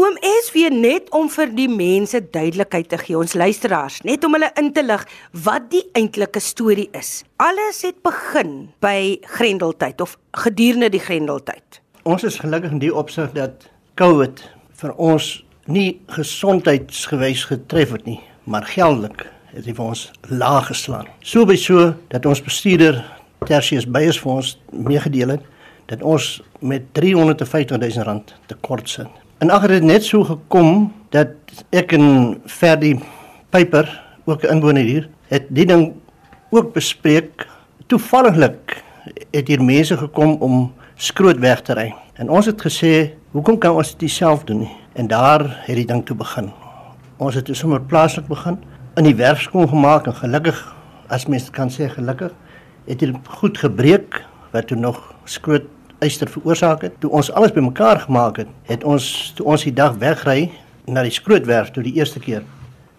Oom S weer net om vir die mense duidelikheid te gee, ons luisteraars, net om hulle in te lig wat die eintlike storie is. Alles het begin by Grendeltyd of gedurende die Grendeltyd. Ons is gelukkig in die opsig dat COVID vir ons nie gesondheidsgewys getref het nie, maar geldelik het hy vir ons laag geslaan. So by so dat ons bestuurder Tertius Beyers vir ons meegedeel het dat ons met 350 000 rand tekort sit. En agter dit net so gekom dat ek en Ferdi Piper ook 'n inwoner hier het die ding ook bespreek. Toevalliglik het hier mense gekom om skroot weg te ry. En ons het gesê, "Hoekom kan ons dit self doen nie?" En daar het die ding toe begin. Ons het sommer plaaslik begin in die werf skoon gemaak en gelukkig as mens kan sê gelukkig het dit goed gebreek wat toe nog skroot eister veroorsaak het. Toe ons alles bymekaar gemaak het, het ons toe ons die dag wegry na die skrootwerf toe die eerste keer.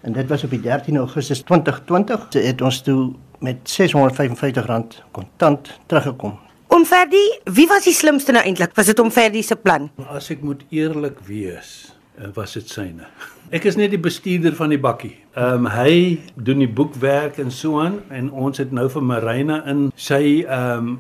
En dit was op die 13 Augustus 2020. Het ons toe met R655 kontant teruggekom. Om Ferdi, wie was die slimste nou eintlik? Was dit om Ferdi se plan? As ek moet eerlik wees, eh, was dit syne. Ek is net die bestuurder van die bakkie. Ehm um, hy doen die boekwerk en so aan en ons het nou vir Marina in sy ehm um,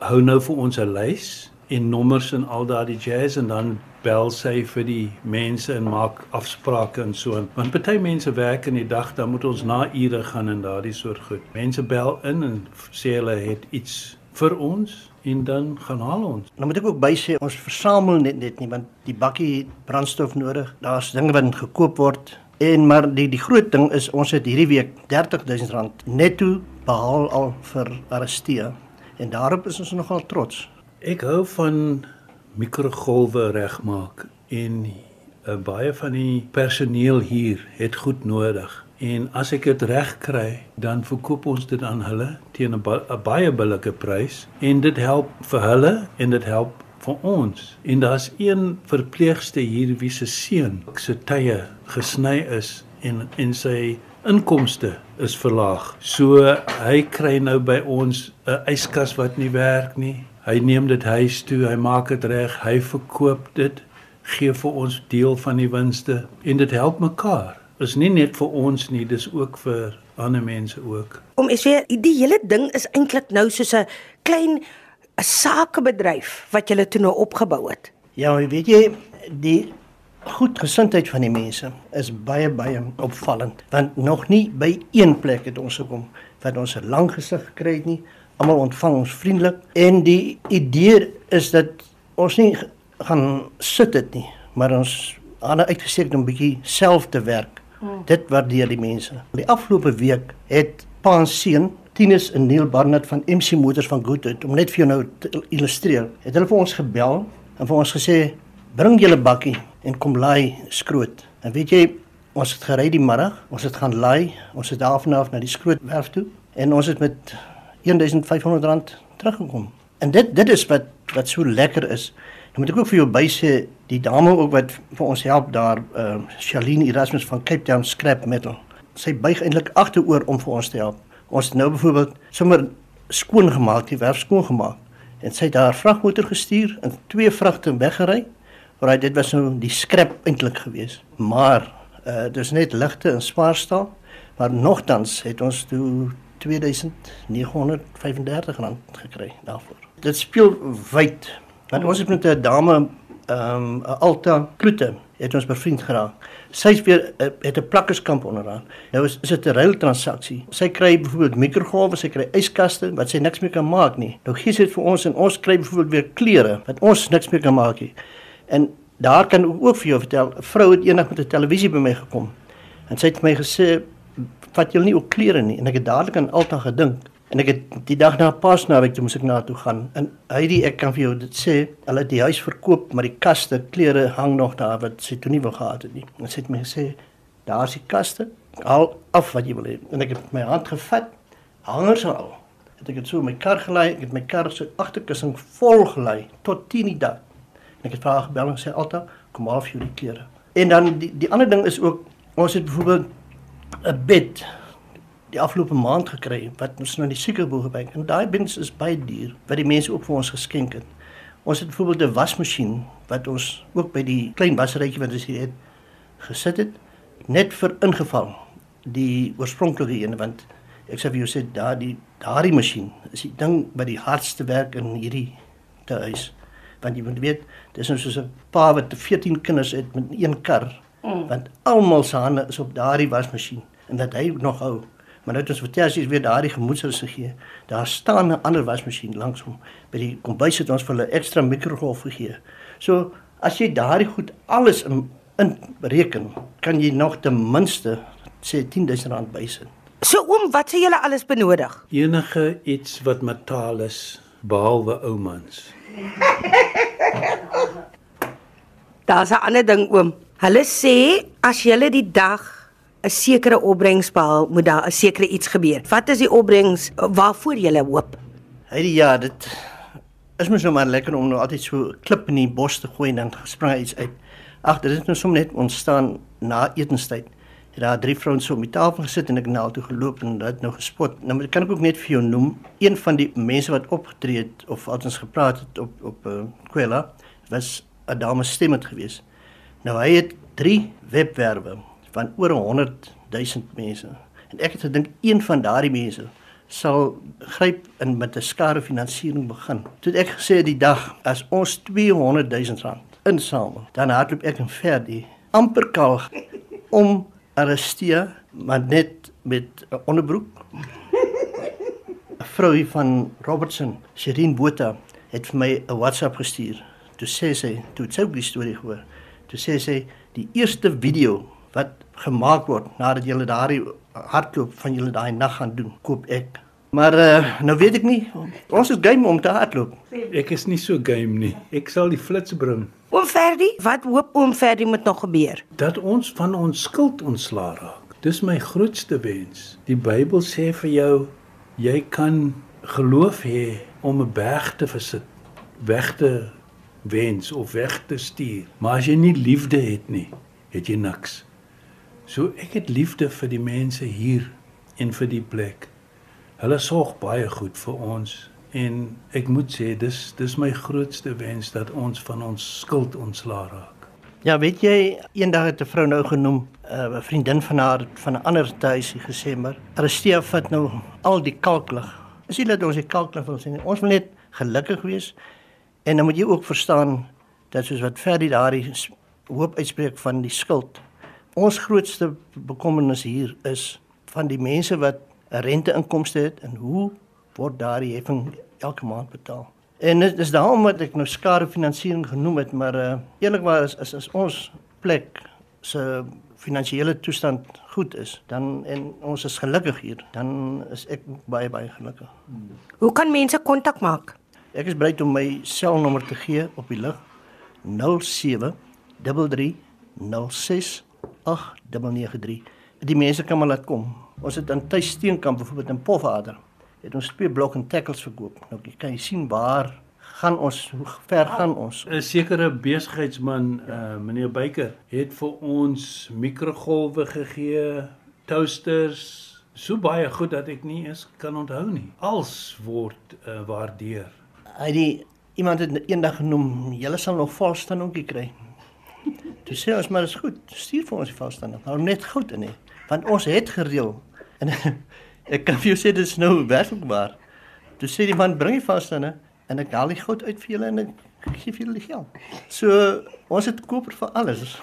hou nou vir ons 'n lys en nommers en al daardie jazz en dan bel sy vir die mense en maak afsprake en so. Want party mense werk in die dag, dan moet ons na ure gaan en daardie soort goed. Mense bel in en sê hulle het iets vir ons en dan gaan haal ons. Nou moet ek ook by sê ons versamel net net nie want die bakkie het brandstof nodig. Daar's dinge wat gekoop word en maar die die groot ding is ons het hierdie week R30000 netto behaal al vir arresteer en daarop is ons nogal trots. Ek hou van mikrogolwe regmaak en uh, baie van die personeel hier het goed nodig. En as ek dit reg kry, dan verkoop ons dit aan hulle teen 'n ba baie billike prys en dit help vir hulle en dit help vir ons. En daar's een verpleegster hier wie se seun se tye gesny is en en sy inkomste is verlaag. So hy kry nou by ons 'n yskas wat nie werk nie. Hy neem dit huis toe, hy maak dit reg, hy verkoop dit, gee vir ons deel van die winste en dit help mekaar. Is nie net vir ons nie, dis ook vir ander mense ook. Om is weer die hele ding is eintlik nou soos 'n klein 'n sakebedryf wat jy toe nou opgebou het. Ja, weet jy, die goed gesindheid van die mense is baie baie opvallend want nog nie by een plek het ons gekom wat ons 'n lang gesig gekry het nie. Almal ontvang ons vriendelik en die idee is dat ons nie gaan sit dit nie maar ons aan uitgeseker om 'n bietjie self te werk. Hmm. dit waardeer die mense. Die afgelope week het Paanseun Tinus en Neil Barnard van MC Motors van Goodwood om net vir jou nou te illustreer het hulle vir ons gebel en vir ons gesê bring julle bakkie en kom laai skroot. En weet jy, ons het gery die middag, ons het gaan laai, ons het daarvan af na die skrootwerf toe en ons het met 1500 rand teruggekom. En dit dit is wat wat so lekker is. Dan moet ek ook vir jou bysê die dame ook wat vir ons help daar, uh Charlene Erasmus van Cape Town Scrap Metal. Sy buig eintlik agteroor om vir ons te help. Ons het nou byvoorbeeld sommer skoon gemaak, die werf skoon gemaak. En sy het haar vragmotor gestuur en twee vragte weggery Maar dit was nou die skrap eintlik geweest. Maar uh dis net ligte en spaarstaal. Maar nogtans het ons toe 2935 rand gekry daarvoor. Dit speel wyd. Want ons het met 'n dame ehm um, Alta Kloete het ons bevriend geraak. Sy's weer uh, het 'n plakkerskamp onderaan. Nou is, is dit 'n ruil transaksie. Sy kry byvoorbeeld mikrogolwe, sy kry yskaste wat sy niks meer kan maak nie. Nou gee sy dit vir ons en ons kry byvoorbeeld weer klere wat ons niks meer kan maak nie. En daar kan ek ook vir jou vertel, 'n vrou het eendag met 'n televisie by my gekom. En sy het my gesê, "Vat jy nie ook klere nie?" En ek het dadelik aan Alta gedink. En ek het die dag na pas na toe moes ek na toe gaan. En Heidi, ek kan vir jou dit sê, hulle het die huis verkoop, maar die kaste, klere hang nog daar wat sy toe nie wil gehad het nie. En sy het my gesê, "Daar's die kaste, al af wat jy wil hê." En ek het my hand gevat, hangers al. Het ek het so my kar gelei, ek het my kar se agterkussing vol gelei tot 10 die dag. En ek het vrae gebel en sê Alta, kom maar vir die klere. En dan die die ander ding is ook ons het byvoorbeeld 'n bed die afgelope maand gekry wat ons nou die siekerboog gebring. En daai beds is baie duur wat die mense ook vir ons geskenk het. Ons het byvoorbeeld 'n wasmasjien wat ons ook by die klein wasrytjie wat ons hier het gesit het net vir ingeval die oorspronklike een want ek sê vir jou sê daardie daardie masjien is die ding wat die hardste werk in hierdie te huis want jy moet weet dis nou soos 'n pa wat 14 kinders het met een kar mm. want almal se hande is op daardie wasmasjien en dat hy nog hou maar nou het ons vertel as jy weer daardie gemoedsrus gegee daar staan 'n ander wasmasjien langs hom by die kombuis het ons vir hulle ekstra mikrogolf gegee so as jy daardie goed alles in, in bereken kan jy nog ten minste sê 10000 rand bysit So oom, wat sê julle alles benodig? Enige iets wat metaal is behalwe oumans. Daar's 'n ander ding oom. Hulle sê as jy die dag 'n sekere opbrengs behaal, moet daar 'n sekere iets gebeur. Wat is die opbrengs waarvoor jy hoop? Hy ja, dit is mos nou maar lekker om nou altyd so klip in die bos te gooi en dan spring iets uit. Ag, dit het nou sommer net ontstaan na etenstyd. Het daar drie vrouens so op die tafel gesit en ek na toe geloop en dit nou gespot. Nou kan ek ook net vir jou noem, een van die mense wat opgetree het of alsins gepraat het op op uh, Kwela was 'n dame stem het gewees. Nou hy het 3 webwerwe van oor 100 000 mense. En ek het gedink een van daardie mense sal gryp in met 'n skare finansiering begin. Toe ek gesê die dag as ons 200 000 rand insamel, dan hardloop ek en Ferdi amper kaal om Aristia maar net met 'n onderbroek. 'n Vrou van Robertson, Sherin Botha, het vir my 'n WhatsApp gestuur toe sê sy, toe het sy ook die storie gehoor. Toe sê sy die eerste video wat gemaak word nadat jy daardie hardloop van julle daai nag gaan doen, koop ek. Maar uh, nou weet ek nie, ons is game om te hardloop. Ek is nie so game nie. Ek sal die flits bring. Oom Ferdi, wat hoop oom Ferdi moet nog gebeur? Dat ons van ons skuld ontslaa raak. Dis my grootste wens. Die Bybel sê vir jou jy kan geloof hê om 'n berg te versit, weg te wens of weg te stuur. Maar as jy nie liefde het nie, het jy niks. So ek het liefde vir die mense hier en vir die plek. Hulle sorg baie goed vir ons en ek moet sê dis dis my grootste wens dat ons van ons skuld ontslaa raak. Ja, weet jy, eendag het 'n vrou nou genoem, uh, 'n vriendin van haar van 'n ander tuisie gesê maar, "Aristia vat nou al die kalklig." Is jy dat ons die kalklig wil sien? Ons wil net gelukkig wees En dan moet jy ook verstaan dat soos wat Ferdi daardie hoop uitspreek van die skuld. Ons grootste bekommernis hier is van die mense wat 'n renteinkomste het en hoe word daardie heffing elke maand betaal? En dit is daarom wat ek nou skare finansiering genoem het, maar uh, eerlikwaar is, is is ons plek se finansiële toestand goed is, dan en ons is gelukkig hier, dan is ek baie baie gelukkig. Hoe kan mense kontak maak? Ek is bereid om my selnommer te gee op die lig 07 3306 8993. Die mense kan maar laat kom. Ons het aan Tuis Steenkamp byvoorbeeld in Pofadder het ons twee blok en tackles verkoop. Nou jy kan jy sien waar gaan ons hoe ver gaan ons? 'n Sekere besigheidsman, uh, meneer Beyker, het vir ons mikrogolwe gegee, toasters, so baie goed dat ek nie eens kan onthou nie. Als word uh, waardeer hy die iemand het eendag genoem, julle sal nog valstaan ook kry. Toe sê ons maar is goed, stuur vir ons die valstaan. Hou net goed in hè, want ons het gereël. En ek kan vir jou sê dit is nou werklik waar. Toe sê die man bring die valstaan en ek haal die goud uit vir julle en ek gee vir julle geld. So ons het koper vir alles.